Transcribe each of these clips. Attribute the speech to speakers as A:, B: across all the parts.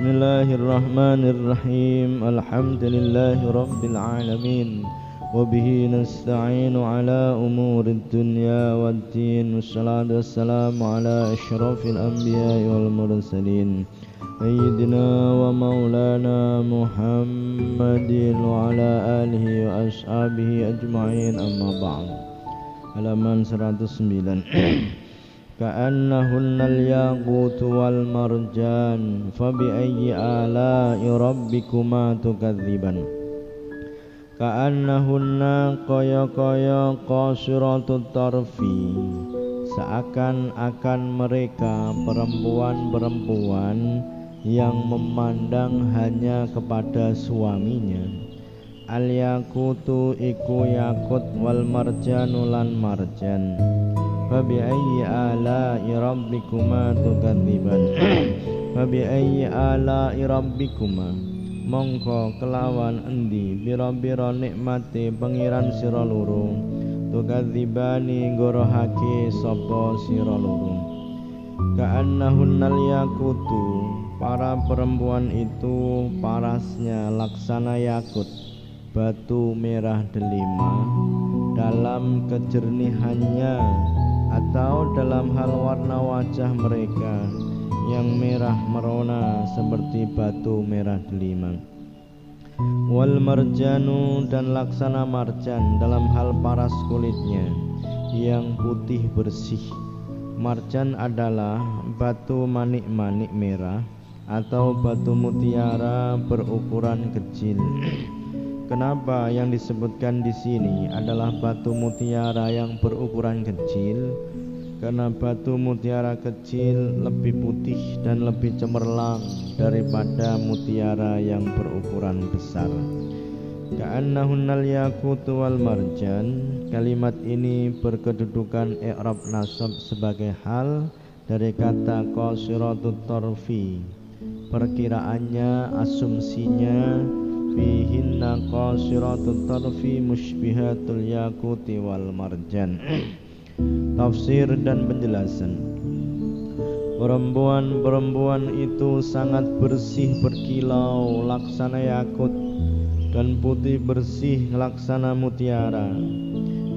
A: بسم الله الرحمن الرحيم. الحمد لله رب العالمين. وبه نستعين على أمور الدنيا والدين. والصلاة والسلام على أشرف الأنبياء والمرسلين. سيدنا ومولانا محمد وعلى آله وأصحابه أجمعين. أما بعد. halaman 109 كأنهن الياقوت والمرجان فبأي آلاء ربكما تكذبان كأنهن kaya-kaya qasiratut tarfi seakan-akan mereka perempuan-perempuan yang memandang hanya kepada suaminya al yakutu iku yakut wal marjanu lan marjan Fabi'ayyi ala'i rabbikuma tukadziban. Fabi'ayyi ala'i rabbikuma. Mongko kelawan endi? Bira-bira nikmati pengiran sira loro. Tukadzibani ngorohake sapa sira loro. Ka'annahunnal yakutu. Para perempuan itu parasnya laksana yakut. Batu merah delima. Dalam kejernihannya atau dalam hal warna wajah mereka yang merah merona seperti batu merah delima. Wal marjanu dan laksana marjan dalam hal paras kulitnya yang putih bersih. Marjan adalah batu manik-manik merah atau batu mutiara berukuran kecil Kenapa yang disebutkan di sini adalah batu mutiara yang berukuran kecil? Karena batu mutiara kecil lebih putih dan lebih cemerlang daripada mutiara yang berukuran besar. Ka'annahunnal yakutu wal marjan Kalimat ini berkedudukan i'rab nasab sebagai hal dari kata qasiratut tarfi Perkiraannya, asumsinya fihinna qasiratut tarfi mushbihatul yakuti wal marjan tafsir dan penjelasan. Perempuan-perempuan itu sangat bersih berkilau laksana yakut dan putih bersih laksana mutiara.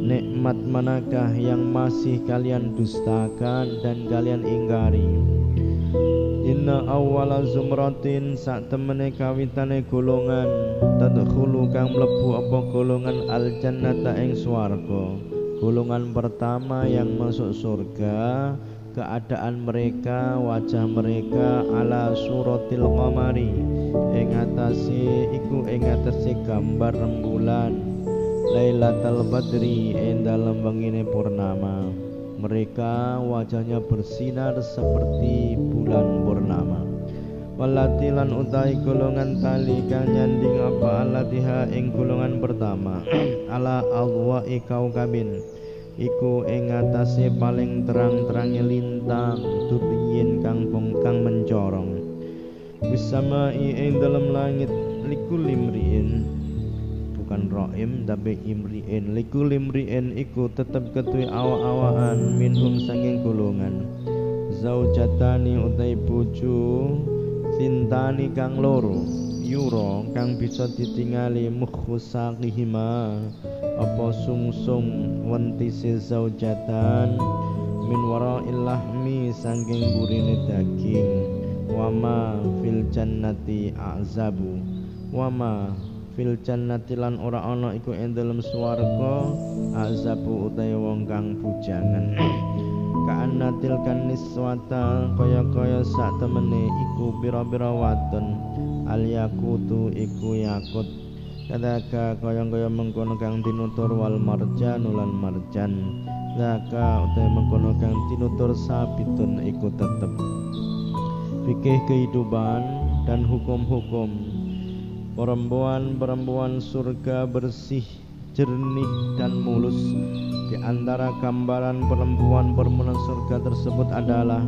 A: Nikmat manakah yang masih kalian dustakan dan kalian ingkari Inna awwala zumratin sak temene kawitane golongan. Tadkhulu kang mlebu apa golongan al jannata ing swarga. Golongan pertama yang masuk surga keadaan mereka wajah mereka ala suratil qamari. Ing atase iku ing atase gambar rembulan. Lailatul Badri ing dalem wengine purnama mereka wajahnya bersinar seperti bulan purnama. Walatilan utai golongan tali kang nyanding apa alatiha ing golongan pertama. Ala alwa ikau kabin iku ing atase paling terang-terange lintang duryin kang bongkang mencorong. Bisama ing dalam langit likul limriin bukan roim tapi imriin. Liku limriin iku tetep ketui awa-awaan minhum sanging golongan. Zaujatani utai bojo sintani kang loro. Yuro kang bisa ditingali mukhusaqihima apa sungsung wentise zaujatan? Min wara illahmi sangking burine daging. Wama fil jannati azabu. Wama fil jannati lan ora ana iku ing dalem swarga azabu utawa wong kang bujangan. Kaanatil kan niswata kaya-kaya sak temene iku pira-pira wadon. Al yakutu iku yakut. Kadaka kaya-kaya mengkono kang tinutur wal marjan lan marjan. Laka utai mengkono kang tinutur sabitun iku tetep. Fikih kehidupan dan hukum-hukum Perempuan-perempuan surga bersih, jernih dan mulus. Di antara gambaran perempuan-perempuan surga tersebut adalah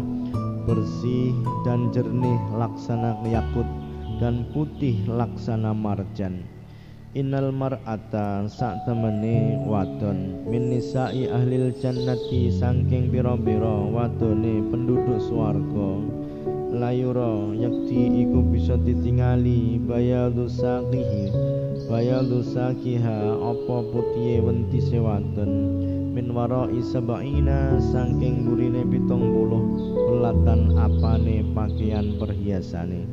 A: Bersih dan jernih laksana yakut Dan putih laksana marjan. Innal mar'ata sak temene wadon min nisa'i ahlil jannati saking pira-pira wadone penduduk swarga layura yakti iku bisa ditingali. Bayadu saqihi bayadu saqiha apa putihe wenti sewaten. Min warai sab'ina saking gurine pitung puluh pelatan apane pakaian perhiasane.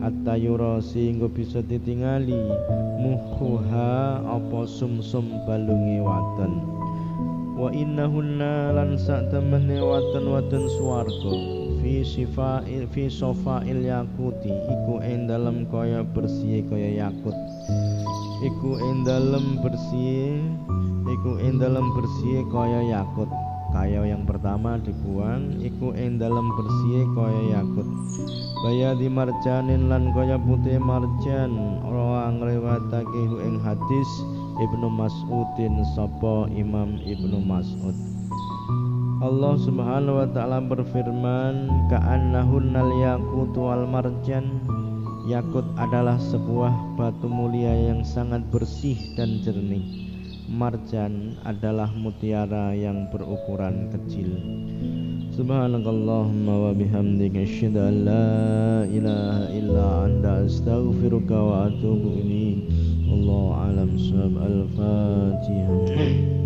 A: Hatta yura sehingga bisa ditingali. Muhuha apa sumsum balunge waten. Wa innahunna lan sak temene waten waten swarga fi sifa'il fi sofa'il yakuti. Iku ing dalem kaya bersih kaya yakut. Iku ing dalem bersih iku ing dalem bersih kaya yakut. Kaya yang pertama dibuang iku ing dalem bersih kaya yakut. Kaya di marjanin lan kaya putih marjan. Ora ngrewatake ing hadis Ibnu Mas'udin sapa Imam Ibnu Mas'ud Allah Subhanahu wa taala berfirman ka'annahunnal yakut wal marjan Yakut adalah sebuah batu mulia yang sangat bersih dan jernih marjan adalah mutiara yang berukuran kecil. Subhanakallahumma wa bihamdika asyhadu an la ilaha illa anta astaghfiruka wa atubu ilaik. Allah alam sab al-Fatihah.